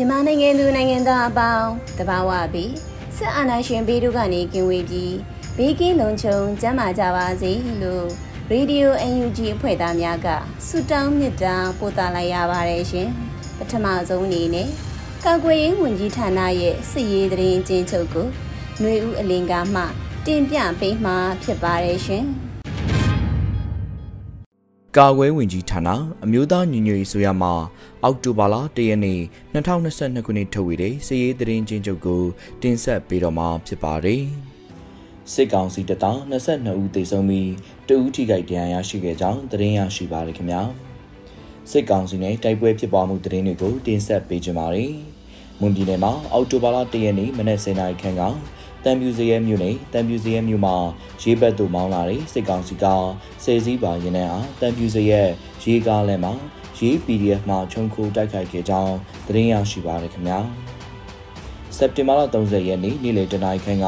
မြန်မာနိုင်ငံသူနိုင်ငံသားအပေါင်းတဘာဝပြီးစစ်အာဏာရှင်ဘေးတို့ကနေကင်းဝေးပြီးဘေးကင်းလုံခြုံကျန်းမာကြပါစေလို့ရေဒီယို UNG အဖွဲ့သားများကဆုတောင်းမြတ်တာပို့သလိုက်ရပါတယ်ရှင်ပထမဆုံးအနေနဲ့ကာကွယ်ရေးဝန်ကြီးဌာနရဲ့စစ်ရေးသတင်းကျဉ်းချုပ်ကိုຫນွေဦးအလင်ကမှတင်ပြပေးမှာဖြစ်ပါတယ်ရှင် ကာကွယ်ဝင်ကြီးဌာနအမျိုးသားညီညွတ်ရေးဆိုရမှာအောက်တိုဘာလ၁ရက်နေ့2022ခုနှစ်ထုတ်ဝေတဲ့စည်ရေးသတင်းချင်းချုပ်ကိုတင်ဆက်ပေးတော့မှာဖြစ်ပါတယ်။စစ်ကောင်စီတပ်သား22ဦးသေဆုံးပြီးတဦးထိခိုက်ဒဏ်ရာရရှိခဲ့ကြောင်းသတင်းရရှိပါရခင်ဗျာ။စစ်ကောင်စီနဲ့တိုက်ပွဲဖြစ်ပွားမှုသတင်းတွေကိုတင်ဆက်ပေးကြပါမယ်။မွန်ပြည်နယ်မှာအောက်တိုဘာလ၁ရက်နေ့မနက်10:00နာရီခန့်က တံပြူစရဲမြို့နယ်တံပြူစရဲမြို့မှာရေဘက်သို့မောင်းလာတဲ့စစ်ကောင်စီကဆယ်စည်းပါရင်နှံအားတံပြူစရဲရေကားလမ်းမှာရေး PDF မှာခြုံခိုတိုက်ခိုက်ခဲ့ကြောင်းသတင်းရရှိပါရခင်ဗျာစက်တင်ဘာလ30ရက်နေ့နေ့လယ်တနာရီခန့်က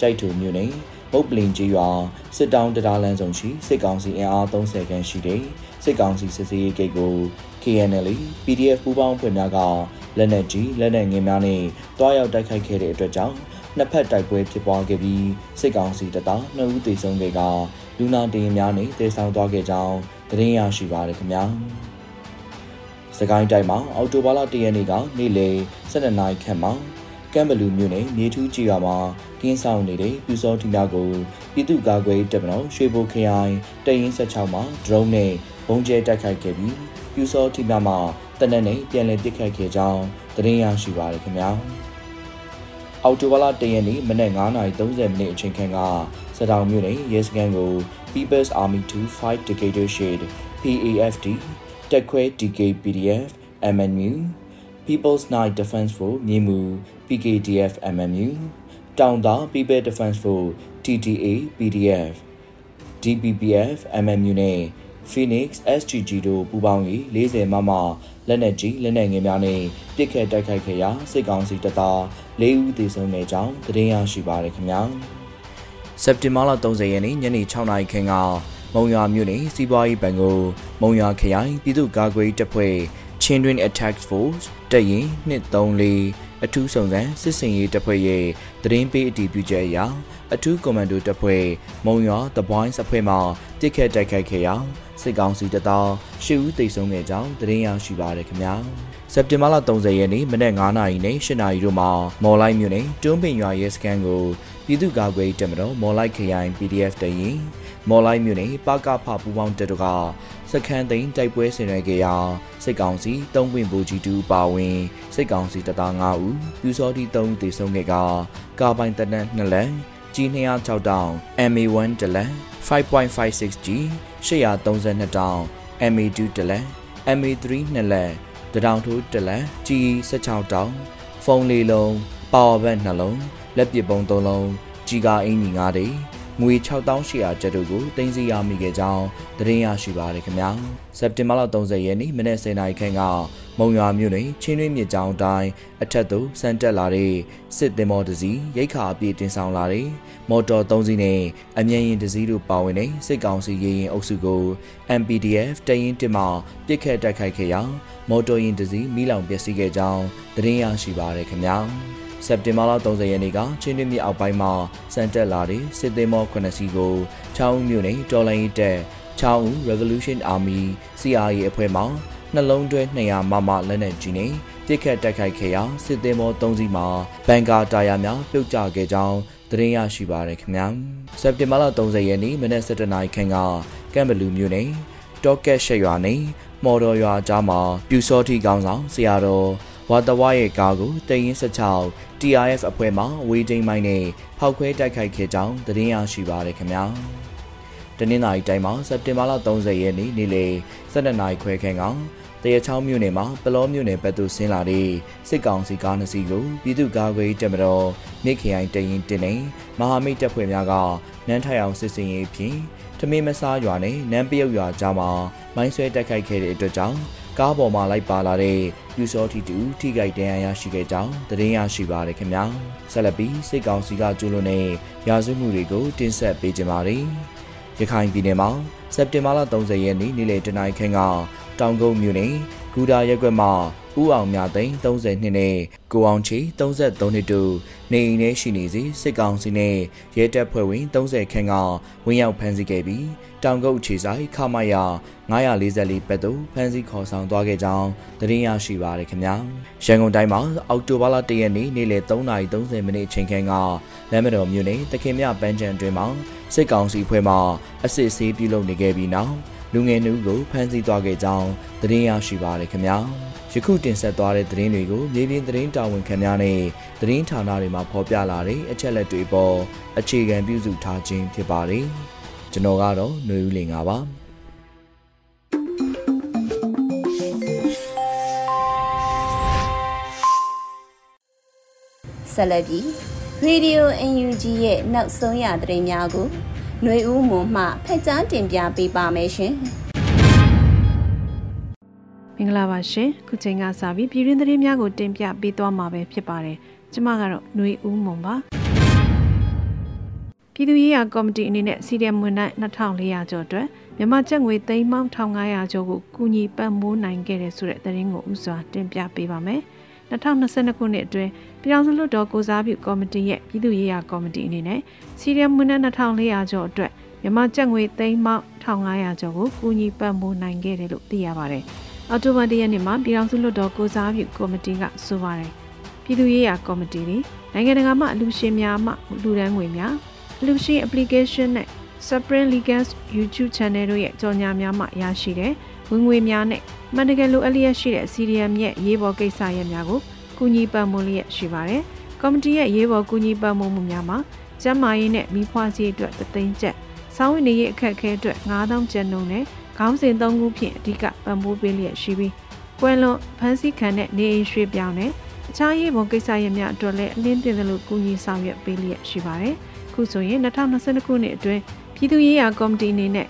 ကြိုက်ထူမြို့နယ်မုတ်ပလင်ကြီးရွာစစ်တောင်းတရားလမ်းဆောင်ရှိစစ်ကောင်စီအင်အား30ခန်းရှိတဲ့စစ်ကောင်စီစစ်စေးဂိတ်ကို KNL PDF ပူးပေါင်းဖွဲ့များကလက်နက်ကြီးလက်နက်ငယ်များနဲ့တွားရောက်တိုက်ခိုက်ခဲ့တဲ့အတွက်ကြောင့် နှစ်ဖက်တိုက်ပွဲဖြစ်ပွားခဲ့ပြီးစစ်ကောင်စီတပ်သား2ဦးသေဆုံးခဲ့ကလူနာတင်များနဲ့တေဆောင်သွားခဲ့ကြောင်းသတင်းရရှိပါရခင်ဗျာစကိုင်းတိုင်းမှာအော်တိုဘာလ၁ရက်နေ့ကနေ့လယ်12နာရီခန့်မှာကမ်ဘလူမြို့နယ်မြေထူးကြီးရွာမှာကင်းဆောင်နေတဲ့ပြူစောထီများကိုပြည်သူ့ကာကွယ်တပ်မတော်ရွှေဘိုခရိုင်တရင်16မှာဒရုန်းနဲ့ဘုံကျဲတိုက်ခိုက်ခဲ့ပြီးပြူစောထီများမှာတနက်နေ့ပြန်လည်ပစ်ခတ်ခဲ့ကြောင်းသတင်းရရှိပါရခင်ဗျာ။ အော်တိုဘာလ၁ရက်နေ့မနက်9:30မိနစ်အချိန်ခန့်ကစတောင်မြို့နယ်ရဲစခန်းကို People's Army to Fight Dictatorship PAFD တက်ခွဲ DK PDF MNU People's Night Defense Force မြေမူ PKDF MMU တောင်သာ People Defense Force TTA PDF DPPF MMU နဲ့ Phoenix SGG တို့ပူးပေါင်း၍40မမလက်နက်ကြီးလက်နက်ငယ်များနဲ့ပစ်ခတ်တိုက်ခိုက်ခဲ့ရာစစ်ကောင်စီတပ်သား၄ဦးသေဆုံးခဲ့ကြောင်းသတင်းရရှိပါရခင်ဗျာစက်တင်ဘာလ30ရက်နေ့ညနေ6နာရီခန့်ကမုံရွာမြို့နယ်စီးပွားရေးဘဏ်ကိုမုံရွာခရိုင်ပြည်သူ့ကာကွယ်တပ်ဖွဲ့ချင်းတွင် Attack Force တပ်ရင်234 အထူးစုံစမ်းစစ်စင်ရေးတပ်ဖွဲ့ရဲ့သတင်းပေးအတည်ပြုချက်အရအထူးကွန်မန်ဒိုတပ်ဖွဲ့မုံရွာ The Boys အဖွဲ့မှတစ်ခတ်တိုက်ခိုက်ခဲ့ရာစစ်ကောင်စီတပ်သား၈ဦးသေဆုံးခဲ့ကြောင်းသတင်းရရှိပါရခင်ဗျာစက်တင်ဘာလ30ရက်နေ့မနက်9:00နာရီနဲ့10:00နာရီတို့မှာမော်လိုက်မြို့နယ်တွန်းပင်ရွာရဲစခန်းကိုပြည်သူ့ကာကွယ်တပ်မတော်မော်လိုက်ခရိုင် PDF တရင် မော်လိုက်မြို့နယ်ပကဖပူပေါင်းတပ်တို့ကစခန်းသိမ်းတိုက်ပွဲဆင်နွှဲခဲ့ရာစစ်ကောင်စီတုံးပွင့်ဘူကြီးတူပါဝင်စစ်ကောင်စီတပ်သား9ဦးပြူစောတိ3ဦးသေဆုံးခဲ့ကကာပိုင်တနက်2လက်ကြီး206တောင် MA1 တလက် 5.56G 832တောင် MA2 တလက် MA3 2လက်တတောင်ထိုးတလက် G 16တောင်ဖုန်းလေးလုံးပါဝါဘက်နှလုံးလက်ပစ်ပုံ3လုံးကြီးကားအင်ကြီး9တိ ငွေ6800ကျပ်တို့ကိုတင်စီရမိခဲ့ကြောင်းသတင်းရရှိပါရခင်ဗျာစက်တင်ဘာလ30ရက်နေ့မနေ့10:00နာရီခန့်ကမုံရွာမြို့တွင်ချင်းတွင်းမြစ်ကြောင်းတိုင်းအထက်သို့ဆန်တက်လာတဲ့စစ်သင်္ဘောတစ်စီးရိတ်ခါအပြည့်တင်ဆောင်လာတဲ့မော်တော်3စီးနဲ့အမြန်ရင်တစ်စီးတို့ပါဝင်တဲ့စစ်ကောင်စီရေရင်အုပ်စုကို MPDF တရင်တစ်မှပစ်ခတ်တိုက်ခိုက်ခဲ့ရာမော်တော်ယာဉ်တစ်စီးမိလောင်ပျက်စီးခဲ့ကြောင်းသတင်းရရှိပါရခင်ဗျာ စက်တင်ဘာလ30ရက်နေ့ကချင်းတွင်းမြစ်အောက်ပိုင်းမှာစံတက်လာတဲ့စစ်သေးမော9စီးကိုချောင်းမြို့နယ်တော်လိုင်းတက်ချောင်းဦး Revolution Army CRA အဖွဲ့မှနှလုံးတွဲ200မမလက်နက်ကြီးနဲ့ပြစ်ခတ်တိုက်ခိုက်ခဲ့ရာစစ်သည်မော3စီးမှာဘန်ကာတာယာများပြုတ်ကျခဲ့ကြောင်းသတင်းရရှိပါရခင်ဗျာစက်တင်ဘာလ30ရက်နေ့မနက်7:00နာရီခန့်ကကမ်ဘလူမြို့နယ်တော့ကက်ရှက်ရွာနယ်မော်တော်ရွာကြားမှာပြူစောတိကောင်းဆောင်ဆရာတော် ဝါတဝါရဲ့ကားကိုတရင်16 TRF အဖွဲ့မှဝေးတိန်မိုင်းနဲ့ဖောက်ခွဲတိုက်ခိုက်ခဲ့ကြောင်းသတင်းရရှိပါရခင်ဗျာတနင်္လာရီတိုင်းမှာစက်တင်ဘာလ30ရက်နေ့နေ့လယ်12နာရီခွဲခန့်ကတရချောင်းမြို့နယ်မှာပလောမြို့နယ်ဘက်သို့ဆင်းလာတဲ့စစ်ကောင်စီကားနှစ်စီးကိုပြည်သူ့ကာကွယ်တပ်မတော်မြစ်ခရိုင်တရင်တင်နေမဟာမိတ်တပ်ဖွဲ့များကနန်းထိုင်အောင်စစ်စင်ရေးဖြင့်ထမင်းမစားရွာနဲ့နန်းပယုတ်ရွာကြားမှာမိုင်းဆွဲတိုက်ခိုက်ခဲ့တဲ့အတွက်ကြောင့် ကားပေါ်မှာလိုက်ပါလာတဲ့ပြူစောထီတူထိခိုက်ဒဏ်ရာရရှိခဲ့ကြောင်းသတင်းရရှိပါရခင်ဗျာဆက်လက်ပြီးစစ်ကောင်စီကကျူးလွန်တဲ့ရာဇဝတ်မှုတွေကိုတင်ဆက်ပေးကြပါမယ်ရခိုင်ပြည်နယ်မှာစက်တင်ဘာလ30ရက်နေ့နေ့လယ်တနာရီခန့်ကတောင်ကုန်းမြို့နယ်ဂူဒါရက်ကွက်မှာ ဦးအောင်မြသိန်း30နှစ်နဲ့ကိုအောင်ချီ33နှစ်တို့နေအိမ်ထဲရှိနေစီစစ်ကောင်စီနဲ့ရဲတပ်ဖွဲ့ဝင်30ခန့်ကဝင်ရောက်ဖမ်းဆီးခဲ့ပြီးတောင်ကုတ်ခြေဆိုင်ခမရ944ဘက်သို့ဖမ်းဆီးခေါ်ဆောင်သွားခဲ့ကြောင်းသတင်းရရှိပါရခင်ဗျာရန်ကုန်တိုင်းမှာအောက်တိုဘာလ1ရက်နေ့နေ့လယ်3:30မိနစ်အချိန်ခန့်ကလမ်းမတော်မြို့နယ်တခင်မြပန်းချံတွင်မှာစစ်ကောင်စီဖွဲ့မှအစစ်ဆေးပြုလုပ်နေခဲ့ပြီးနောက်လူငယ်နှုကိုဖမ်းဆီးသွားခဲ့ကြောင်းသတင်းရရှိပါရခင်ဗျာ ယခုတင်ဆက်သွားတဲ့သတင်းတွေကိုမြေပြင်သတင်းတာဝန်ခံများနဲ့သတင်းဌာနတွေမှာဖော်ပြလာတဲ့အချက်လက်တွေပေါ်အခြေခံပြုစုထားခြင်းဖြစ်ပါတယ်။ကျွန်တော်ကတော့ຫນွေဦးလင်ပါပါ။ဆက်လက်ပြီး Radio UNG ရဲ့နောက်ဆုံးရသတင်းများကိုຫນွေဦးမွန်မှဖက်ချန်းတင်ပြပေးပါမယ်ရှင်။ မင်္ဂလာပါရှင်ခုချိန်ကစပြီးပြည်တွင်းသတင်းများကိုတင်ပြပေးသွားမှာပဲဖြစ်ပါတယ်ကျမကတော့ຫນွေဦးမွန်ပါပြည်သူ့ရေးရာကော်မတီအနေနဲ့စီရီယမ်ဝန်ထမ်း2400ကျော်အတွက်မြန်မာကျပ်ငွေသိန်းပေါင်း1500ကျော်ကိုကူညီပံ့ပိုးနိုင်ခဲ့တဲ့ဆိုတဲ့သတင်းကိုဥစွာတင်ပြပေးပါမယ်2022ခုနှစ်အတွင်းပြည်ထောင်စုလွှတ်တော်ကိုစားပြုကော်မတီရဲ့ပြည်သူ့ရေးရာကော်မတီအနေနဲ့စီရီယမ်ဝန်ထမ်း2400ကျော်အတွက်မြန်မာကျပ်ငွေသိန်းပေါင်း1500ကျော်ကိုကူညီပံ့ပိုးနိုင်ခဲ့တယ်လို့သိရပါတယ်။ အော်တိုဘာတရက်နေ့မှာပြည်ထောင်စုလွှတ်တော်ကိုစားပြုကော်မတီကဆိုပါတယ်ပြည်သူ့ရေးရာကော်မတီတွေနိုင်ငံတကာမှအလူရှင်များမှလူဒန်းငွေများအလူရှင် application နဲ့ Supreme Legals YouTube Channel တို့ရဲ့ကြော်ညာများမှရရှိတဲ့ဝင်ငွေများနဲ့မှန်တကယ်လိုအပ်လျက်ရှိတဲ့ CDM ရဲ့ရေးပေါ်ကိစ္စရပ်များကိုကူညီပံ့ပိုးလျက်ရှိပါတယ်။ကော်မတီရဲ့ရေးပေါ်ကူညီပံ့ပိုးမှုများမှာကျန်းမာရေးနဲ့မိဖွားရေးအတွက်တသိန်းကျပ်၊ဆောင်းဝင်နေရေးအခက်အခဲအတွက်9000ကျပ်နှုန်းနဲ့ ခေါင်းစဉ်၃ခုဖြင့်အဓိကပံ့ပိုးပေးလျက်ရှိပြီးကွယ်လွန်ဖမ်းဆီးခံတဲ့နေအိမ်ရွှေ့ပြောင်းနဲ့အခြားရေးပေါ်ကိစ္စရပ်များအတွက်လည်းအလင်းတင်သလိုကူညီဆောင်ရွက်ပေးလျက်ရှိပါတယ်။ခုဆိုရင်2022ခုနှစ်အတွင်းပြည်သူ့ရေးရာကော်မတီအနေနဲ့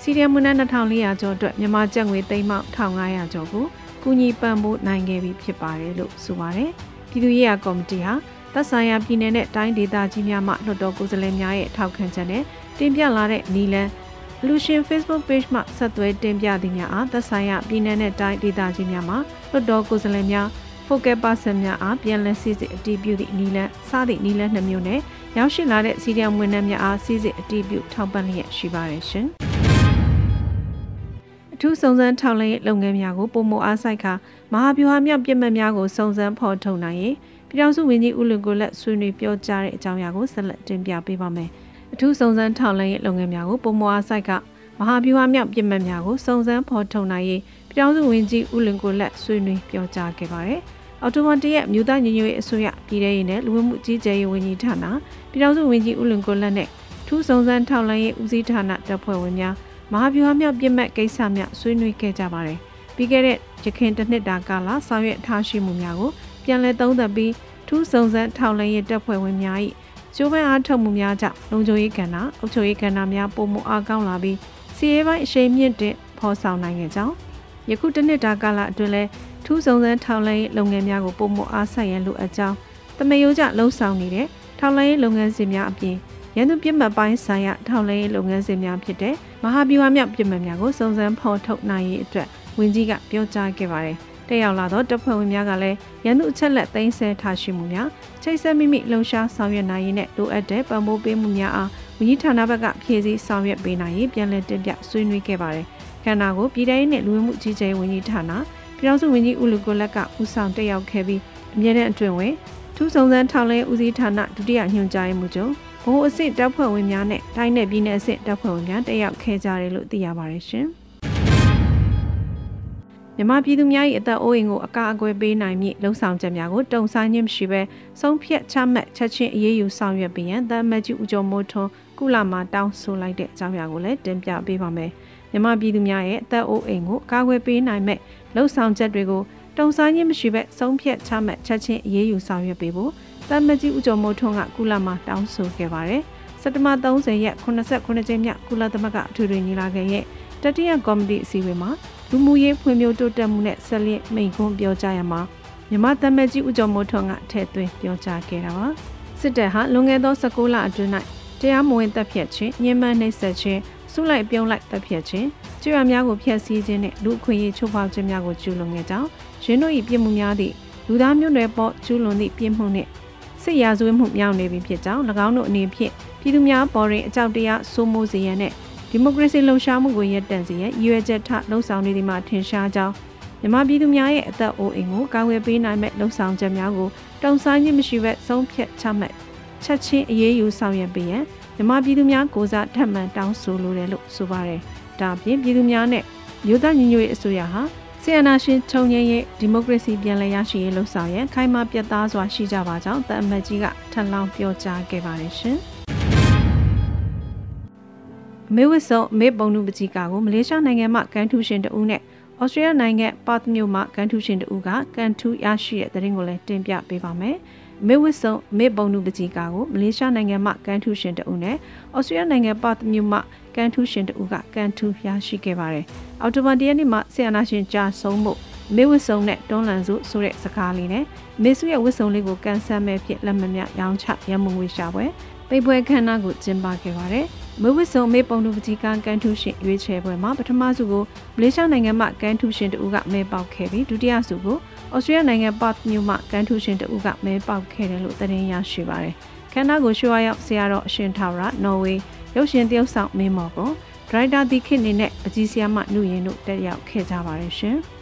စီရီယမ်မွန်း2400ကျော်အတွက်မြန်မာကျပ်ငွေသိန်းပေါင်း1500ကျော်ကိုကူညီပံ့ပိုးနိုင်ခဲ့ပြီဖြစ်ပါတယ်လို့ဆိုပါတယ်။ပြည်သူ့ရေးရာကော်မတီဟာသက်ဆိုင်ရာပြည်နယ်နဲ့တိုင်းဒေသကြီးများမှလွှတ်တော်ကိုယ်စားလှယ်များရဲ့ထောက်ခံချက်နဲ့တင်ပြလာတဲ့နီလန်း လူရှင် Facebook page မှာဆက်သွယ်တင်ပြသည်များအားသက်ဆိုင်ရာပြည်내နဲ့တိုင်းဒေသကြီးများမှာလွှတ်တော်ကိုယ်စားလှယ်များ focal person များအားပြန်လည်စစ်စစ်အတည်ပြုသည့်နီလန်းစသည့်နီလန်းနှမျိုးနဲ့ရောက်ရှိလာတဲ့စီရီယံဝန်ထမ်းများအားစစ်စစ်အတည်ပြုထောက်ပံ့လျက်ရှိပါတယ်ရှင်။အထူးစုံစမ်းထောက်လှမ်းရေးလုပ်ငန်းများကိုပုံမအားဆိုင်ခါမဟာဗျူဟာမြောက်ပြစ်မှတ်များကိုစုံစမ်းဖော်ထုတ်နိုင်ရင်ပြည်ထောင်စုဝန်ကြီးဦးလွင်ကိုလက်ဆွေးနွေးပြောကြားတဲ့အကြောင်းအရာကိုဆက်လက်တင်ပြပေးပါမယ်။ အထူးစုံစမ်းထောက်လှမ်းရေးလုပ်ငန်းများကိုပုံမအားဆိုင်ကမဟာဗျူဟာမြောက်ပြစ်မှတ်များကိုစုံစမ်းဖော်ထုတ်နိုင်ရေးပြည်ထောင်စုဝန်ကြီးဦးလင်ကိုလက်ဆွေးနွေးပြောကြားခဲ့ပါတယ်။အော်တိုမန်တရဲ့မြို့သားညီညွတ်ရေးအစိုးရပြည်ထရေးနဲ့လူဝင်မှုကြီးကြပ်ရေးဝန်ကြီးဌာနပြည်ထောင်စုဝန်ကြီးဦးလင်ကိုလက်နဲ့ထူးစုံစမ်းထောက်လှမ်းရေးဦးစီးဌာနတပ်ဖွဲ့ဝင်များမဟာဗျူဟာမြောက်ပြစ်မှတ်ကိစ္စများဆွေးနွေးခဲ့ကြပါတယ်။ပြီးခဲ့တဲ့ရခိုင်တစ်နှစ်တာကာလဆောင်ရွက်ထားရှိမှုများကိုပြန်လည်သုံးသပ်ပြီးထူးစုံစမ်းထောက်လှမ်းရေးတပ်ဖွဲ့ဝင်များ၏ ကျိုးပန်းအားထုတ်မှုများကြောင့်လုံခြုံရေးကဏ္ဍအုပ်ချုပ်ရေးကဏ္ဍများပုံမှုအားကောင်းလာပြီးစီးရဲပိုင်းအရှိန်မြင့်တဲ့ဖော်ဆောင်နိုင်ခဲ့ကြောင်းယခုတစ်နှစ်တာကာလအတွင်းလဲထူးစုံစမ်းထောက်လှမ်းရေးလုပ်ငန်းများကိုပုံမှုအားဆက်ရန်လိုအပ်ကြောင်းတမယိုးကြလှုံ့ဆော်နေတဲ့ထောက်လှမ်းရေးလုပ်ငန်းစဉ်များအပြင်ရန်သူပြစ်မှတ်ပိုင်းဆိုင်ရာထောက်လှမ်းရေးလုပ်ငန်းစဉ်များဖြစ်တဲ့မဟာဗျူဟာမြောက်ပြစ်မှတ်များကိုစုံစမ်းဖော်ထုတ်နိုင်ရေးအတွက်ဝန်ကြီးကပြောကြားခဲ့ပါတယ်။ တက်ရောက်လာသောတပ်ဖွဲ့ဝင်များကလည်းရန်သူအချက်လက်သိမ်းဆဲထားရှိမှုများချိတ်ဆက်မိမိလှုံ့ဆော်ဆောင်ရွက်နိုင်ရေးနဲ့လိုအပ်တဲ့ပံ့ပိုးပေးမှုများအားဝဝန်ကြီးဌာနဘက်ကဖြည့်ဆည်းဆောင်ရွက်ပေးနိုင်ရေးပြန်လည်တင်ပြဆွေးနွေးခဲ့ပါတယ်။ခန္ဓာကိုပြည်ထောင်စုနဲ့လူဝင်မှုကြီးကြပ်ရေးဝန်ကြီးဌာနပြည်ထောင်စုဝန်ကြီးဦးလူကိုလက်ကဦးဆောင်တက်ရောက်ခဲ့ပြီးအမြဲတမ်းအတွင်ဝင်ထူးဆောင်စမ်းထောင်လဲဦးစီးဌာနဒုတိယညွှန်ကြားရေးမှူးချုပ်ဘိုးအစ်စ်တပ်ဖွဲ့ဝင်များနဲ့တိုင်းနယ်ပြည်နယ်အစ်စ်တပ်ဖွဲ့ဝင်များတက်ရောက်ခဲ့ကြတယ်လို့သိရပါတယ်ရှင်။ မြမပြည်သူများ၏အသက်အိုးအိမ်ကိုအကာအကွယ်ပေးနိုင်မည့်လုံဆောင်ချက်များကိုတုံဆိုင်ခြင်းမရှိဘဲဆုံးဖြတ်ချမှတ်ချက်ချင်းအရေးယူဆောင်ရွက်ပြီးရန်တမတ်ကြီးဦးကျော်မိုးထွန်းကုလမှာတောင်းဆိုလိုက်တဲ့အကြောင်းအရာကိုလည်းတင်ပြပေးပါမယ်။မြမပြည်သူများရဲ့အသက်အိုးအိမ်ကိုအကာအကွယ်ပေးနိုင်မဲ့လုံဆောင်ချက်တွေကိုတုံဆိုင်ခြင်းမရှိဘဲဆုံးဖြတ်ချမှတ်ချက်ချင်းအရေးယူဆောင်ရွက်ပေးဖို့တမတ်ကြီးဦးကျော်မိုးထွန်းကကုလမှာတောင်းဆိုခဲ့ပါတယ်။စက်တဘာ30ရက်89ကြိမ်မြောက်ကုလသမဂ္ဂအထွေထွေညီလာခံရဲ့တတိယကော်မတီအစည်းအဝေးမှာ လူမှုရေးဖွံ့ဖြိုးတိုးတက်မှုနဲ့ဆက်လက်မိန့်ခွန်းပြောကြားရမှာမြမသမက်ကြီးဦးကျော်မိုးထွန်းကထည့်သွင်းပြောကြားခဲ့တာပါစစ်တပ်ဟာလွန်ခဲ့သော16လအတွင်း၌တရားမဝင်တပ်ဖြတ်ခြင်းညှဉ်းပန်းနှိပ်စက်ခြင်းစုလိုက်ပြုံးလိုက်တပ်ဖြတ်ခြင်းကျွေးရများကိုဖျက်ဆီးခြင်းနဲ့လူအခွင့်အရေးချိုးဖောက်ခြင်းများကိုကျူးလွန်ခဲ့ကြောင်းရင်းတို့၏ပြစ်မှုများသည့်လူသားမျိုးနွယ်ပေါ်ကျူးလွန်သည့်ပြစ်မှုနှင့်စစ်ရာဇဝတ်မှုမြောက်နေပြီဖြစ်ကြောင်း၎င်းတို့အနေဖြင့်ပြည်သူများပေါ်တွင်အကြောက်တရားစိုးမိုးစေရန်နှင့် ဒီမိုကရေစီလှုပ်ရှားမှုကိုရပ်တန့်စေရန်ရည်ရွယ်ချက်ထလှုံ့ဆော်နေသည်မှာထင်ရှားကြောင်းမြန်မာပြည်သူများရဲ့အသက်အိုးအိမ်ကိုကာကွယ်ပေးနိုင်မဲ့လှုံ့ဆော်ချက်များကိုတုံ့ဆိုင်းခြင်းမရှိဘဲဆုံးဖြတ်ချမှတ်ချက်ချင်းအရေးယူဆောင်ရွက်ပေးရန်မြန်မာပြည်သူများကိုစားထပ်မံတောင်းဆိုလိုတယ်လို့ဆိုပါတယ်။ဒါအပြင်ပြည်သူများနဲ့မြို့သားညီညွတ်ရေးအစိုးရဟာဆီယနာရှင်ထုံငင်းရဲ့ဒီမိုကရေစီပြန်လည်ရရှိရေးလှုံ့ဆော်ရန်ခိုင်မာပြတ်သားစွာရှိကြပါကြောင်းတအမတ်ကြီးကထပ်လောင်းပြောကြားခဲ့ပါတယ်ရှင်။အ မေဝစ်ဆုံအမေပုံနုပကြီးကာကိုမလေးရှားနိုင်ငံမှကန်ထူရှင်တဦးနဲ့ဩစတြေးလျနိုင်ငံပတ်မြို့မှကန်ထူရှင်တဦးကကန်ထူရရှိတဲ့တဲ့ရင်ကိုလည်းတင်ပြပေးပါမယ်။မေဝစ်ဆုံမေပုံနုပကြီးကာကိုမလေးရှားနိုင်ငံမှကန်ထူရှင်တဦးနဲ့ဩစတြေးလျနိုင်ငံပတ်မြို့မှကန်ထူရှင်တဦးကကန်ထူရရှိခဲ့ပါတယ်။အော်တိုဘန်တရက်နေ့မှာဆီယနာရှင်ကြာဆုံးမှုမေဝစ်ဆုံနဲ့တွန်းလန်စုဆိုတဲ့စကားလေးနဲ့မေစုရဲ့ဝစ်ဆုံလေးကိုကန်ဆယ်မဲ့ဖြစ်လက်မမြရောင်းချရမုံဝေရှာပွဲ ပိတ်ပွဲခမ်းနားကိုကျင်းပခဲ့ပါတယ်။မဝစ်ဆုံမေပုံတူပကြီးကကန်ထူရှင်ရွေးချယ်ပွဲမှာပထမဆုကိုမလေးရှားနိုင်ငံမှကန်ထူရှင်တဦးကမဲပေါက်ခဲ့ပြီးဒုတိယဆုကိုဩစတြေးလျနိုင်ငံပတ်မြို့မှကန်ထူရှင်တဦးကမဲပေါက်ခဲ့တယ်လို့သတင်းရရှိပါတယ်။ခန္ဓာကိုရွှေဝါရောက်ဆရာတော်အရှင်ထာဝရနော်ဝေရုပ်ရှင်တယောက်ဆောင်မင်းမော်ကိုဒရိုက်တာဒီခေတ်နေနဲ့အကြီးဆရာမနှုရင်တို့တက်ရောက်ခဲ့ကြပါတယ်ရှင်။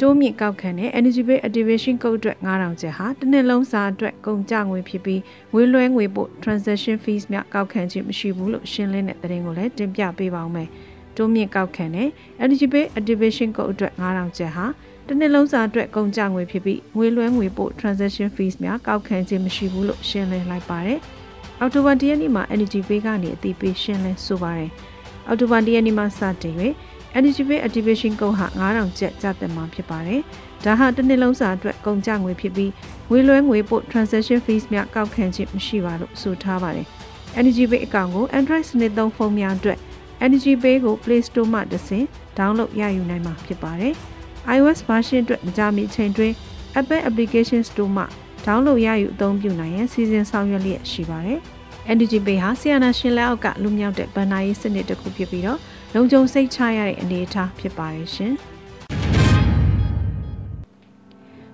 တိုးမြင့်ကောက်ခံတဲ့ Energy Bay Activation Code အတွက်9000ကျပ်ဟာတစ်နှစ်လုံးစာအတွက်ကုန်ကျငွေဖြစ်ပြီးငွေလွှဲငွေပို့ transaction fees များကောက်ခံခြင်းမရှိဘူးလို့ရှင်းလင်းတဲ့သတင်းကိုလည်းတင်ပြပေးပါောင်းမယ်။တိုးမြင့်ကောက်ခံတဲ့ Energy Bay Activation Code အတွက်9000ကျပ်ဟာတစ်နှစ်လုံးစာအတွက်ကုန်ကျငွေဖြစ်ပြီးငွေလွှဲငွေပို့ transaction fees များကောက်ခံခြင်းမရှိဘူးလို့ရှင်းလင်းလိုက်ပါတယ်။အောက်တိုဘာ၁ရက်နေ့မှာ Energy Bay ကနေအသိပေးရှင်းလင်းဆိုပါတယ်။အောက်တိုဘာ၁ရက်နေ့မှာစတင်၍ Energy Pay Activation Code ဟာ9000ကျပ်ကျသက်မှာဖြစ်ပါတယ်။ဒါဟာတစ်နှစ်လုံးစာအတွက်ကုန်ကျငွေဖြစ်ပြီးငွေလွှဲငွေပို့ transaction fees များကောက်ခံခြင်းမရှိပါလို့ဆိုထားပါတယ်။ Energy Pay အကောင့်ကို Android စနစ်သုံးဖုန်းများအတွက် Energy Pay ကို Play Store မှတဆင့် download ရယူနိုင်မှာဖြစ်ပါတယ်။ iOS version အတွက်မကြာမီချိန်တွင် Apple Application Store မှ download ရယူအသုံးပြုနိုင်ရန်စီစဉ်ဆောင်ရွက်လျက်ရှိပါတယ်။ NDG Pay ဟာဆီယနာရှင်လက်အောက်ကလူမြောက်တဲ့ဗန်နာရေးစနစ်တစ်ခုဖြစ်ပြီးတော့ လုံခြုံစိတ်ချရတဲ့အနေအထားဖြစ်ပါတယ်ရှင်။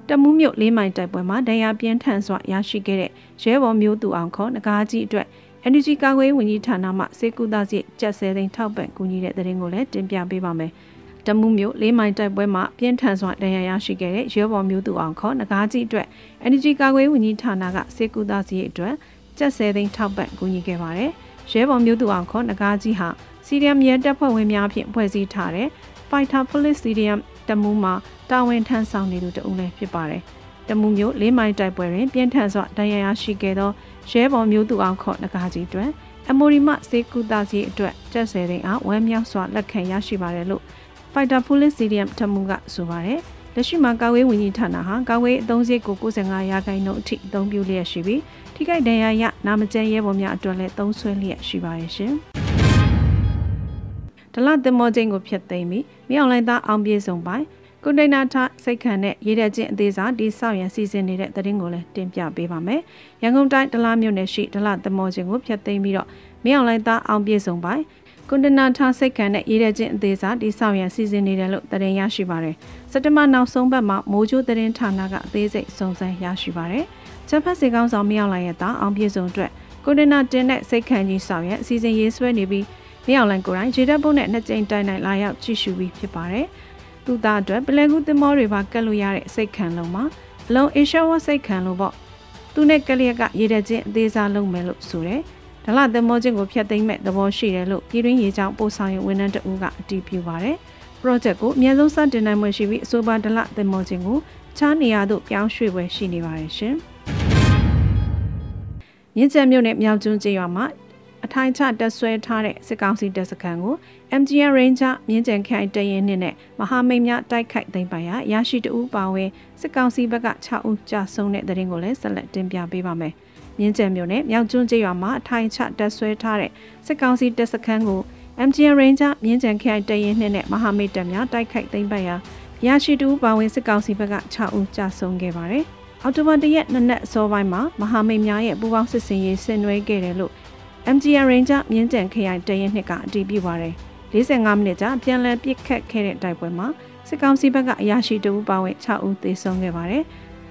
တမူးမြို့လေးမိုင်တိုက်ပွဲမှာဒဏ်ရာပြင်းထန်စွာရရှိခဲ့တဲ့ရဲဘော်မျိုးသူအောင်ခေါ်ငကားကြီးအတွက် Energy ကာကွယ်ဝန်ကြီးဌာနမှစေကူသားစီကျပ်ဆဲသိန်းထောက်ပံ့ကူညီတဲ့တဲ့ရင်ကိုလည်းတင်ပြပေးပါမယ်။တမူးမြို့လေးမိုင်တိုက်ပွဲမှာပြင်းထန်စွာဒဏ်ရာရရှိခဲ့တဲ့ရဲဘော်မျိုးသူအောင်ခေါ်ငကားကြီးအတွက် Energy ကာကွယ်ဝန်ကြီးဌာနကစေကူသားစီအတွက်ကျပ်ဆဲသိန်းထောက်ပံ့ကူညီခဲ့ပါတယ်။ရဲဘော်မျိုးသူအောင်ခေါ်ငကားကြီးဟာ စီရီယမ်ရဲတပ်ဖွဲ့ဝင်များဖြင့်ဖွဲ့စည်းထားတဲ့ Fighter Police Stadium တမူးမှာတာဝန်ထမ်းဆောင်နေသူတဦးလည်းဖြစ်ပါတယ်။တမူးမျိုးလေးမိုင်တိုက်ပွဲတွင်ပြင်းထန်စွာဒဏ်ရာရရှိခဲ့သောရဲဘော်မျိုးသူအောင်ခေါ်နဂါကြီးတွင်အမိုရီမစေကူတာစီအတွက်ကျက်ဆယ်တဲ့အားဝမ်းမြောက်စွာလက်ခံရရှိပါတယ်လို့ Fighter Police Stadium တမူးကဆိုပါတယ်။လက်ရှိမှာကာဝေးဝန်ကြီးဌာနဟာကာဝေးအသုံးစရိတ်ကို95ရာခိုင်နှုန်းအထိအသုံးပြုလျက်ရှိပြီးထိခိုက်ဒဏ်ရာရနာမကျန်းရဲဘော်များအတွက်လည်းသုံးဆွဲလျက်ရှိပါတယ်ရှင်။ ဒလသမောချင်းကိုဖျက်သိမ်းပြီးမြောင်လိုင်းသားအောင်ပြေဆုံးပိုင်ကွန်တိန်နာထစိတ်ခံတဲ့ရေးတဲ့ချင်းအသေးစားဒီဆောက်ရန်စီစဉ်နေတဲ့သတင်းကိုလည်းတင်ပြပေးပါမယ်။ရန်ကုန်တိုင်းဒလမြို့နယ်ရှိဒလသမောချင်းကိုဖျက်သိမ်းပြီးတော့မြောင်လိုင်းသားအောင်ပြေဆုံးပိုင်ကွန်တနာထစိတ်ခံတဲ့ရေးတဲ့ချင်းအသေးစားဒီဆောက်ရန်စီစဉ်နေတယ်လို့သတင်းရရှိပါတယ်။စက်တဘာနောက်ဆုံးပတ်မှာမိုးချိုးသတင်းဌာနကအသေးစိတ်စုံစမ်းရရှိပါတယ်။ချက်ဖက်စီကောင်းဆောင်မြောင်လိုင်းရဲ့သားအောင်ပြေဆုံးအတွက်ကိုဒနာတင်တဲ့စိတ်ခံကြီးဆောင်ရဲ့အစီအစဉ်ရေးဆွဲနေပြီး မြောင်လန်ကိုရိုင်းဂျေတပ်ဘုတ်နဲ့နှစ်ကြိမ်တိုင်တိုင်လာရောက်ကြည့်ရှုပြီးဖြစ်ပါတယ်။သူသားအတွက်ပလဲကူသင်္ဘောတွေပါကတ်လို့ရတဲ့စိတ်ခံလုံးမှာအလုံးအေရှာဝစိတ်ခံလို့ပေါ့။သူနဲ့ကလျက်ကရေတက်ချင်းအသေးစားလုပ်မယ်လို့ဆိုတယ်။ဒလသင်္ဘောချင်းကိုဖျက်သိမ်းမဲ့သဘောရှိတယ်လို့ပြည်တွင်းရေကြောင်းပို့ဆောင်ရေးဝန်ထမ်းတဦးကအတည်ပြုပါတယ်။ project ကိုအများဆုံးစတင်နိုင်မှုရှိပြီးအဆိုပါဒလသင်္ဘောချင်းကိုချားနေရသို့ပြောင်းရွှေ့ပွဲရှိနေပါတယ်ရှင်။မြင်းကျဲမြို့နယ်မြောက်ကျွန်းကျေးရွာမှာ အထိုင်ချတက်ဆွဲထားတဲ့စစ်ကောင်စီတပ်စခန်းကို MGN Ranger မြင်းကျန်ခိုင်တရင်နှစ်နဲ့မဟာမိတ်များတိုက်ခိုက်သိမ်းပိုင်ရာရရှိတူပါဝင်စစ်ကောင်စီဘက်က6ဦးကြာဆုံးတဲ့တဲ့ရင်ကိုလည်းဆက်လက်တင်ပြပေးပါမယ်။မြင်းကျန်မြို့နယ်မြောက်ကျွန်းကျေးရွာမှာအထိုင်ချတက်ဆွဲထားတဲ့စစ်ကောင်စီတပ်စခန်းကို MGN Ranger မြင်းကျန်ခိုင်တရင်နှစ်နဲ့မဟာမိတ်တပ်များတိုက်ခိုက်သိမ်းပိုင်ရာရရှိတူပါဝင်စစ်ကောင်စီဘက်က6ဦးကြာဆုံးခဲ့ပါတယ်။အော်တိုဘာတရက်နနက်အစောပိုင်းမှာမဟာမိတ်များရဲ့ပူးပေါင်းစစ်စင်ရေးဆင်နွှဲခဲ့တယ်လို့ MGR Ranger မြင်းကြံခရိုင်တရင်နှစ်ကအတည်ပြုပါတယ်45မိနစ်ကြာပြန်လည်ပစ်ခတ်ခဲ့တဲ့တိုက်ပွဲမှာစစ်ကောင်စီဘက်ကအရာရှိတဦးပါဝင်6ဦးသေဆုံးခဲ့ပါတယ်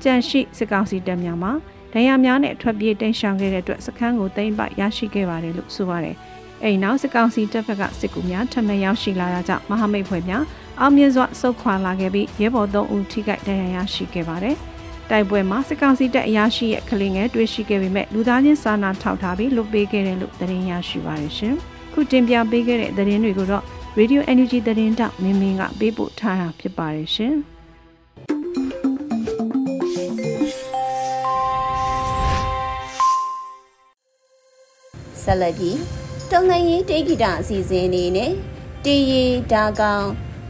ကြံရှိစစ်ကောင်စီတပ်များမှာဒဏ်ရာများနဲ့ထွက်ပြေးတိမ်းရှောင်ခဲ့တဲ့အတွက်စခန်းကိုသိမ်းပိုက်ရရှိခဲ့ပါတယ်လို့ဆိုပါတယ်အဲ့နောက်စစ်ကောင်စီတပ်ဖက်ကစစ်ကူများထပ်မံရောက်ရှိလာတာကြောင့်မဟာမိတ်ဖွဲ့များအောင်မြင်စွာဆုတ်ခွာလာခဲ့ပြီးရဲဘော်3ဦးထိခိုက်ဒဏ်ရာရရှိခဲ့ပါတယ်။ တိုက်ပွဲမှာစစ်ကောင်စီတပ်အရာရှိရဲ့ကလေးငယ်တွေ့ရှိခဲ့ပေမဲ့လူသားချင်းစာနာထောက်ထားပြီးလွတ်ပေးခဲ့တယ်လို့သတင်းရရှိပါတယ်ရှင်။ခုတင်ပြပေးခဲ့တဲ့သတင်းတွေကိုတော့ Radio Energy သတင်းတောက်မင်းမင်းကပေးပို့ထားတာဖြစ်ပါတယ်ရှင်။ဆက်လက်ပြီးတုံငရင်တေဂီတာအစီအစဉ်အနေနဲ့တေးရီဒါကောင်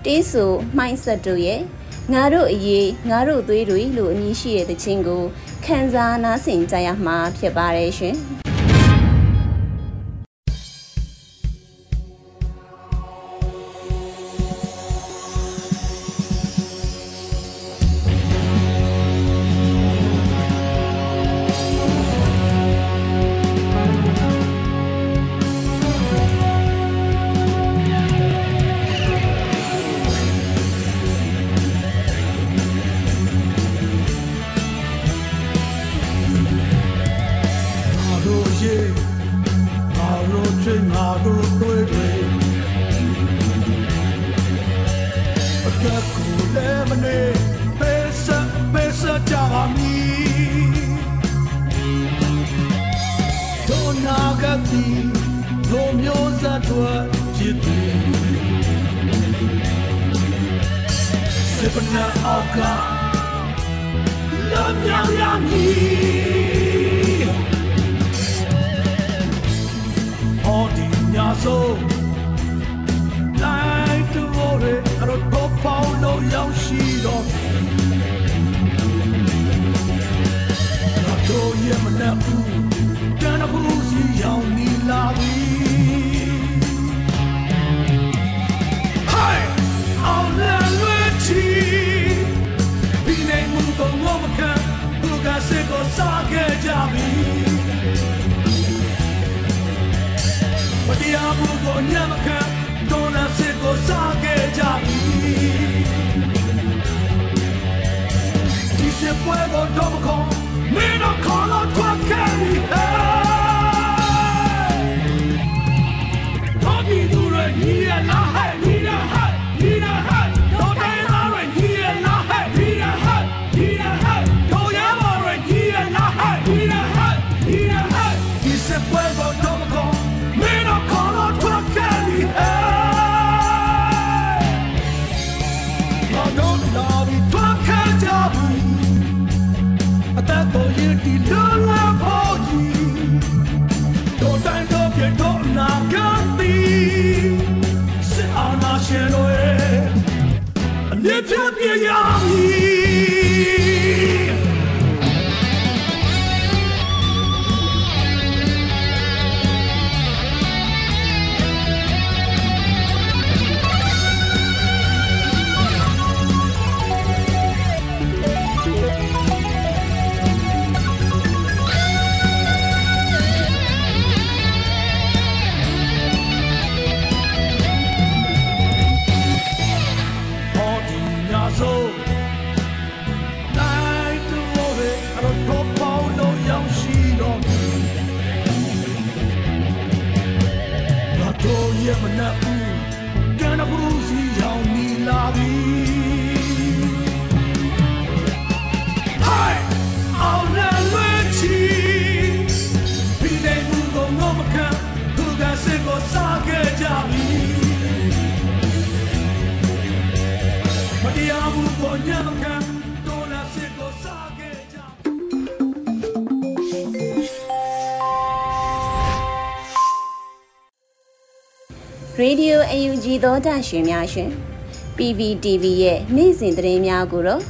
တေးဆူမှိုင်းဆက်တို့ရဲ့ ငါတို့အရေးငါတို့သွေးတွေလို့အမည်ရှိတဲ့တခြင်းကိုခံစားနားဆင်ကြရမှာဖြစ်ပါတယ်ရှင်။ UNG သောတာရှင်များရှင် PVTV ရဲ့နေ့စဉ်သတင်းများကိုတော့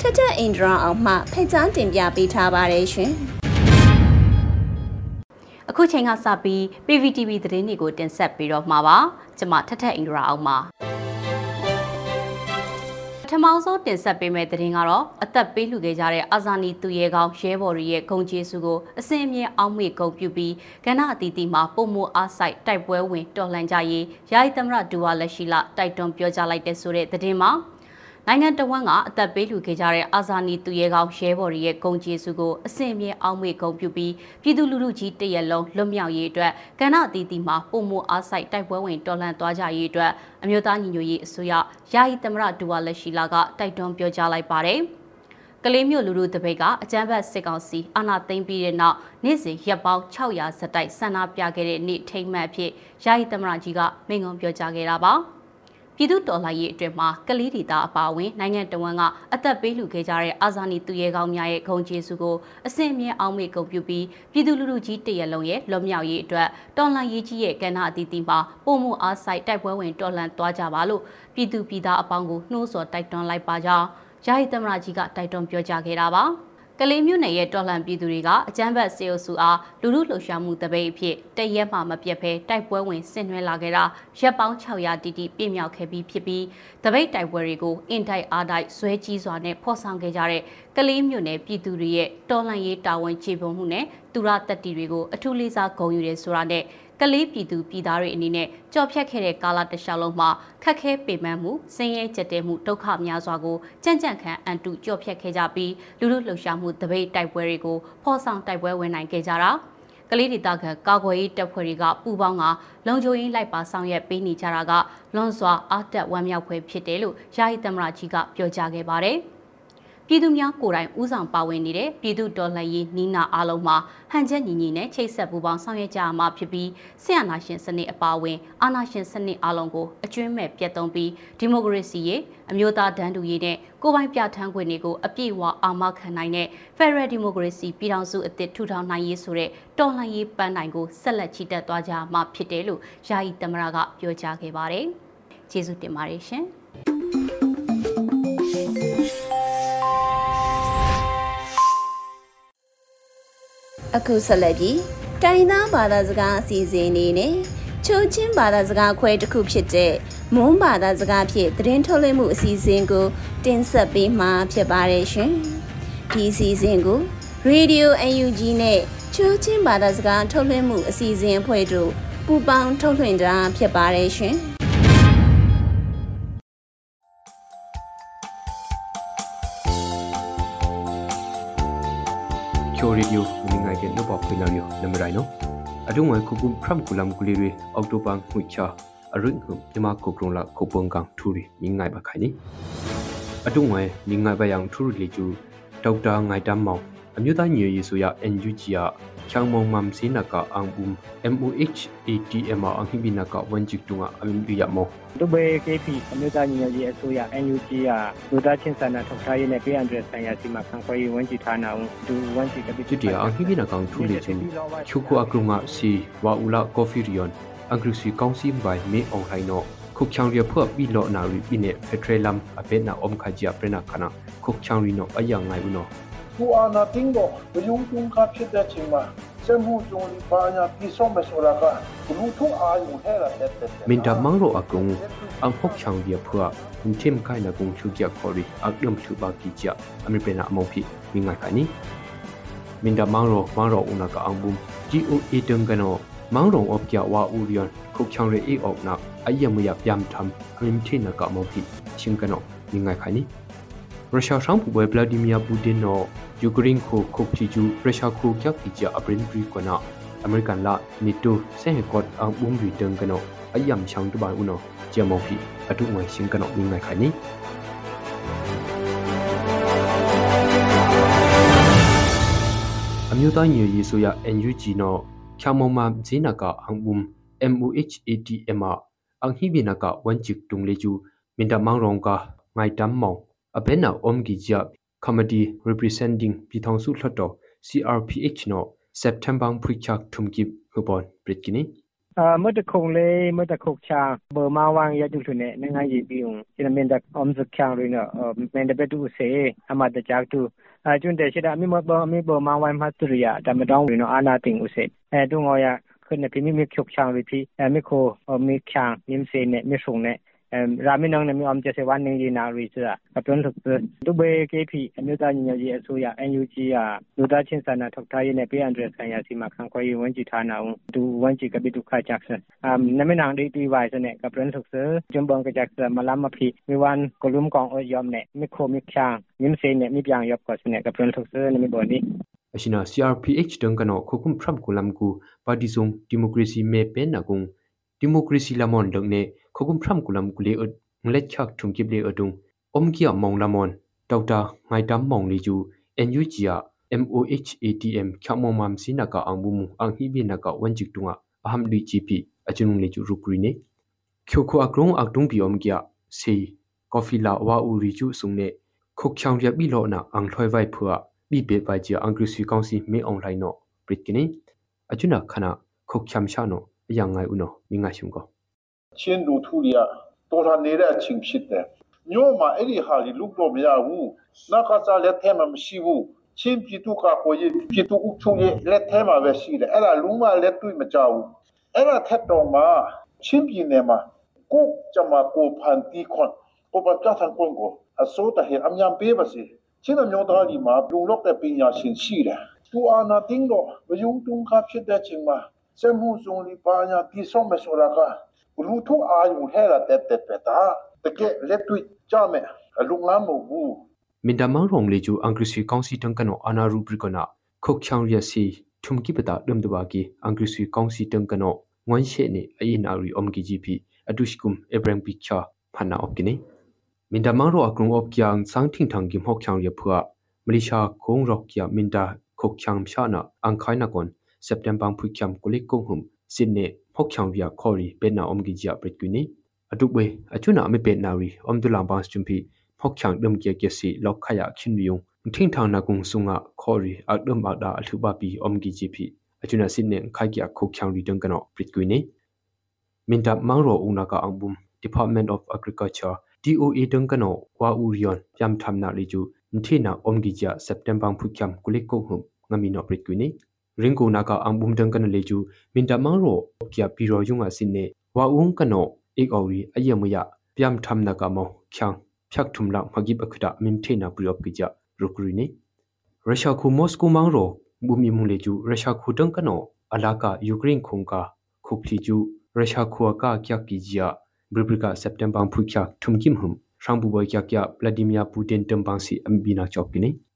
ထထအင်ဒရာအောင်မှဖိတ်ကြားတင်ပြပေးထားပါတယ်ရှင်။အခုချိန်ကစပြီး PVTV သတင်းတွေကိုတင်ဆက်ပြီးတော့မှာပါ။ကျွန်မထထအင်ဒရာအောင်ပါ။ ထမောင်စိုးတင်ဆက်ပေးမယ့်သတင်းကတော့အသက်ပေးလှူခဲ့ကြတဲ့အာဇာနည်သူရဲကောင်းရဲဘော်တွေရဲ့ဂုံကျေးစုကိုအစင်အမြဲအောက်မေ့ဂုံပြုပြီးကဏ္ဍအသီးသီးမှာပုံမအားဆိုင်တိုက်ပွဲဝင်တော်လှန်ကြရေးယာယီသမရဒူဝါလက်ရှိလတိုက်တွန်းပြောကြားလိုက်တဲ့ဆိုတဲ့သတင်းမှာ နိုင်ငံတော်ဝန်ကအသက်ပေးလူခဲ့ကြတဲ့အာဇာနည်သူရဲကောင်းရဲဘော်တွေရဲ့ဂုံကျေးစုကိုအစင်မြဲအောက်မေ့ဂုံပြုပြီးပြည်သူလူထုကြီးတရက်လုံးလွတ်မြောက်ရေးအတွက်ကဏ္ဍအသီးသီးမှာပုံမအားဆိုင်တိုက်ပွဲဝင်တော်လှန်သွားကြရေးအတွက်အမျိုးသားညီညွတ်ရေးအစိုးရယာယီသမရဒူဝါလက်ရှိလာကတိုက်တွန်းပြောကြားလိုက်ပါတယ်။ကလေးမျိုးလူလူတပိတ်ကအကြမ်းဖက်စစ်ကောင်စီအာဏာသိမ်းပြီးတဲ့နောက်နေ့စဉ်ရက်ပေါင်း600ဇက်တိုက်ဆန္ဒပြခဲ့တဲ့နေ့ထိမ့်မှတ်ဖြစ်ယာယီသမရကြီးကမိန့်ခွန်းပြောကြားခဲ့တာပါ။ ပြည်သူတော်လှန်ရေးအတွင်းမှာကလေးဒေသအပါအဝင်နိုင်ငံတော်ဝန်ကအသက်ပေးလူခဲ့ကြတဲ့အာဇာနည်သူရဲကောင်းများရဲ့ဂုဏ်ကျေးဇူးကိုအစင်မြဲအောင်မေ့ဂုဏ်ပြုပြီးပြည်သူလူထုကြီးတရလုံးရဲ့လွတ်မြောက်ရေးအတွက်တော်လှန်ရေးကြီးရဲ့ကဏ္ဍအသီးသီးမှာပုံမှုအားစိုက်တိုက်ပွဲဝင်တော်လှန်သွားကြပါလို့ပြည်သူပြည်သားအပေါင်းကိုနှိုးဆော်တိုက်တွန်းလိုက်ပါကြောင်းယာယီသမရကြီးကတိုက်တွန်းပြောကြားခဲ့တာပါ။ ကလေးမြို့နယ်ရဲ့တော်လှန်ပြည်သူတွေကအကြမ်းဖက်စေအုပ်စုအားလူလူလှုပ်ရှားမှုတပိတ်အဖြစ်တရက်မှမပြတ်ဘဲတိုက်ပွဲဝင်ဆင်နွှဲလာခဲ့တာရက်ပေါင်း600တီတီပြည့်မြောက်ခဲ့ပြီးဖြစ်ပြီးတပိတ်တိုက်ပွဲတွေကိုအင်တိုက်အားတိုက်ဆွဲကြီးစွာနဲ့ဖော်ဆောင်ခဲ့ကြတဲ့ကလေးမြို့နယ်ပြည်သူတွေရဲ့တော်လှန်ရေးတာဝန်ခြေပုံမှုနဲ့သူရတက်တီတွေကိုအထူးလေးစားဂုဏ်ယူတယ်ဆိုတာနဲ့ ကလေးပြည်သူပြည်သားတွေအနေနဲ့ကြော်ဖြတ်ခဲ့တဲ့ကာလတစ်လျှောက်လုံးမှာခက်ခဲပေမှန်မှုဆင်းရဲကြက်တဲမှုဒုက္ခများစွာကိုကြံ့ကြံ့ခံအန်တုကြော်ဖြတ်ခဲ့ကြပြီးလူလူလှုပ်ရှားမှုတပိတ်တိုက်ပွဲတွေကိုဖော်ဆောင်တိုက်ပွဲဝင်နိုင်ခဲ့ကြတာကလေးဒေသခံကာကွယ်ရေးတပ်ဖွဲ့တွေကပူပေါင်းကလုံခြုံရေးလိုက်ပါဆောင်ရွက်ပေးနေကြတာကလွန်စွာအားတက်ဝမ်းမြောက်ဖွယ်ဖြစ်တယ်လို့ယာယီသမ္မတကြီးကပြောကြားခဲ့ပါတယ်။ ပြည်သူများကိုယ်တိုင်ဦးဆောင်ပါဝင်နေတဲ့ပြည်သူတော်လှန်ရေးနီးနာအားလုံးမှာဟန်ချက်ညီညီနဲ့ချိတ်ဆက်ပူးပေါင်းဆောင်ရွက်ကြရမှာဖြစ်ပြီးဆရာနာရှင်စနစ်အပါအဝင်အာဏာရှင်စနစ်အားလုံးကိုအကျွမ်းမဲ့ပြတ်သုံးပြီးဒီမိုကရေစီရေးအမျိုးသားတန်းတူရေးနဲ့ကိုယ်ပိုင်ပြဋ္ဌာန်းခွင့်တွေကိုအပြည့်အဝအာမခံနိုင်တဲ့ Federal Democracy ပြည်ထောင်စုအသစ်ထူထောင်နိုင်ရေးဆိုတဲ့တော်လှန်ရေးပန်းတိုင်ကိုဆက်လက်ချီတက်သွားကြမှာဖြစ်တယ်လို့ယာယီသမ္မတကပြောကြားခဲ့ပါတယ်။ကျေးဇူးတင်ပါတယ်ရှင်။ အခုဆက်လက်ပြီးတိုင်းသားဘာသာစကားအစီအစဉ်အနေနဲ့ချိုးချင်းဘာသာစကားခွဲတစ်ခုဖြစ်တဲ့မွန်းဘာသာစကားဖြင့်သတင်းထုတ်လွှင့်မှုအစီအစဉ်ကို တင်ဆက်ပေးမှာဖြစ်ပါတယ်ရှင်။ဒီအစီအစဉ်ကို Radio UNG နဲ့ချိုးချင်းဘာသာစကားထုတ်လွှင့်မှုအစီအစဉ်အဖွဲ့တို့ပူးပေါင်းထုတ်လွှင့်တာဖြစ်ပါတယ်ရှင်။ ချိုရီဒီယိုမင်းငိုင်ကနောပခွေလာယောနမရိုင်နောအဒုံဝခုကုမ်ဖရမ်ကူလမ်ကူလီရီအောက်တိုပန်ငွိချာအရင်ခုမြမကုကရုံလာခုပုံကန်ထူရီမင်းငိုင်ပါခိုင်နီအဒုံဝမင်းငိုင်ပါယံထူရီလီကျူဒေါက်တာငိုင်တမ်မောင်အမျိုးသားညီရေးဆိုရ NUG ရ ချောင်းမုံမမ်စီနကအန်ဘုံ MOH ATM အန်ဟိဘိနကဝန်ချစ်တုငါအမင်ဒီယမောဒုဘေ KP အမျိုးသားညီရေးအစိုးရ NUG ရလူသားချင်းစာနာထောက်ထားရေးနဲ့ပြည်အန္တရာယ်ဆိုင်ရာစီမံခန့်ခွဲရေးဝန်ကြီးဌာနဦးဒူဝန်ကြီးကပိတူတီအန်ဟိဘိနကောင်ထူလီချင်းချုခုအကရုငါစီဝါဦးလာကော်ဖီရီယွန်အန်ဂရုစီကောင်စီဘိုင်မေအောင်ဟိုင်နောခုတ်ချောင်ရဖွဘီလောနာရီပိနေဖက်ထရလမ်အပေနာအုံခါဂျီအပရနာခနာခုတ်ချောင်ရီနောအယံငိုင်ဘူးနော ကိုအာနာတင်းကိုဘယုံကျုံကဖြစ်တဲ့ချိန်မှာစမှုကျုံပါညာပြီးဆုံးမဆိုလာကလူထုအာယုထဲရတဲ့မင်တမန်ရောအကုံအန်ဖောက်ချောင်ပြဖွာคุณเข้มไข่ละกงชูเกียคอริอักยมชูบากิจยาอเมริกันอมองพิมีงานกันนี้มินดามังโรมังโรอุนากะอังบุมจีโอเอเดิมกันโอมังโรงอบเกียวาอูริยอนคุกชังเรอีออกนักไอยามยาบยามทำอเมริกันกะมองพิชิงกันโอมีงานกันนี้ ရုရှားဆောင်ပူပွဲဗလာဒီမီယာပူတင်နော်ယူကရိန်းကိုခုတ်ချီကျူရုရှားကိုကြောက်ကြည့်ကြအပရင်ဘရီကနာအမေရိကန်လာနီတိုဆဲဟကော့အဘုံရီတန်ကနောအယမ်ချောင်းတဘာဦးနော်ဂျမောဖီအတုငွေရှင်ကနောမိမိုင်ခိုင်နီအမျိုးသားညီရေးဆိုရ NUG နော်ချောင်းမမဇင်းနကအန်ဘုံ MOHATM အန်ဟိဘိနကဝန်ချစ်တုံလေကျူမင်တမောင်ရောင်ကငိုင်တမ်မောင် အဘဲနာအုံဂီဂျပ်ကမဒီ representing ပြည်ထောင်စုလွှတ်တော် CRPH နော် September ဖရိချတ်ထုံကိဥပန်ပရစ်ကိနီအမတခုံလေမတခုတ်ချာဘမဝမ်ရတုထုနဲ့နိုင်ငံရေးပြီးုံဒီမင်းတက်အုံးစချာရင်းနော်မင်းတပတူစေအမတကြောက်တူအကျွန်းတဲ့ရှိတာအမိမဘအမိဘမဝမ်မတ်တရီယာတမတောင်းရင်းနော်အာနာတင်ဦးစေအဲတုံငောရခွနဲ့ပြမိမိချုပ်ချောင်းပြီးပြီးအမိခိုမိချောင်းညင်းစေနဲ့မိဆုံနဲ့ ရာမင်းနောင်နမျိုးအောင်ကျဆဝနေရနာရီဆိုတာအပွန်းထုတ်ဒုဘေကေဖီအမျိုးသားညီညွတ်ရေးအစိုးရ NUG ကလူသားချင်းစာနာထောက်ထားရေးနဲ့ပေးအန်ဒရယ်ဆိုင်ရာစီမံခန့်ခွဲရေးဝန်ကြီးဌာနဦးဒူဝန်ကြီးကပိတုခါချက်ဆန်အမ်နမနန်ဒီတီဝိုင်စနဲ့ကပွန်းထုတ်ဆဂျွန်ဘုံကချက်ဆန်မလမ်မဖီဝီဝန်ကလုံကောင်အယုံနဲ့မီခိုမီချန်ညင်းစေနဲ့မြပြန်ရပ်ကောစနဲ့ကပွန်းထုတ်ဆနမီဘော်နီအရှင်နာ CRPH ဒုံကနောခုခုမ်ထရမ်ကူလမ်ကူပါတီဇုံဒီမိုကရေစီမေပန်နကုံဒီမိုကရေစီလမွန်လုံနဲ့ khogum phram kulam kule ut nglet chak thum kip le adung om kia mong lamon dr ngai tam mong li ju NUG ya MOHATM khyamo mam sina ka angbu mu ang hi bi na ka wanjik tunga aham li gp achunung le ju rupri ne khyo kho akrong aktung bi om kia sei coffee la wa u ri ju sungne khok khyang ria bi lo na ang thloi vai phua bi be vai ji ang kri kaung si me online no prit kini achuna khana khok khyam sha no yang ngai uno mi ngai shung ko ချင်းလူထူရတော်ရနေတဲ့အချိန်ဖြစ်တယ်ညို့မှာအဲ့ဒီဟာကြီးလုတော့မရဘူးနောက်ကစားလက်ထဲမှာမရှိဘူးချင်းပြည်သူကကိုရပြည်သူအချို့ရဲ့လက်ထဲမှာပဲရှိတယ်အဲ့ဒါလုံးဝလက်တွေ့မကြဘူးအဲ့ဒါထက်တော့မှချင်းပြည်နယ်မှာကိုကြမှာကိုဖန်တီခွန်ကိုပပြတ်ထန်ကွန်ကိုအစိုးတဟေအမြန်ပေးပါစေချင်းမျိုးသားဒီမှာလုံလောက်တဲ့ပညာရှင်ရှိတယ်သူအာနာတင်းတော့ဘယုံတုံခါဖြစ်တဲ့ချိန်မှာစမှုစုံလီပါညာတိဆော့မဆိုရာက လူထုအာယုံဟဲလာတဲ့တဲ့ပတာတကယ်လက်တွေ့ကြမယ်အလုံငါမဟုတ်ဘူး mindamang rong le ju angrisi kaunsi tangkano ana rubrikona khokchang ria si thumki pata dumdwa ki angrisi kaunsi tangkano ngwan she ne ayin ari omgi gp adushkum ebrang pikcha phana opkini mindamang ro akrung op kyang sangthing thang gi mokchang ria phua malaysia khong rok kya minda khokchang mshana angkhaina kon september phukyam kulik kong hum sinne phokchang ria khori pena omgi ja pritkuni adukwe achuna ame pe nawi omdulang bang chumpi phokchang dum kya kya si lok khaya khin yung thing thang na kung sunga khori akdum akda athuba pi omgi gp achuna sinne khai kya khokchang ri dang kano pritkuni minta mangro unaka angbum department of agriculture DOA dang kano wa urion yam thamna leju nthina omgi ja september phukyam kulik ko hum ngami no pritkuni ringko naka angbum dang kana leju minta mangro kya piro yunga sinne wa ung kano ik auri ayamuya pyam thamna ka mo khyang phyak thumla magi bakhda mim thena priop ki ja rukrini russia khu moscow mangro bumi mung leju russia khu dang kano alaka ukraine khungka khupli ju russia khu ka kya ki ja bribrika september phukya thumkim hum rangbu boy kya kya vladimir putin tambang si ambina chopkini russia khu dang kano achuna brin ka chu phasi american khu rangbu boy chu biden dang kana leju ukraine khu phua dongka nakung sunga khori american dollar billion tralik thum mkha ni angkhai ba na omba kha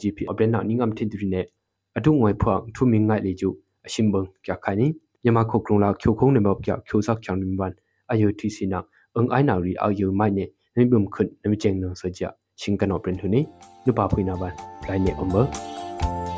gp obena ningam thidri ne atu ngoi phang thumi ngai le ju ashimbang kya khani yama khokrung la khyo khong ne ba kya khyo sak chang nim ban ayo thi sina ang ai na ri ayo mai ne ne bum khun ne cheng no sa ja shinkan opren hu ni nu pa phuina ban lai ne omba ဒီကနေ့ကတော့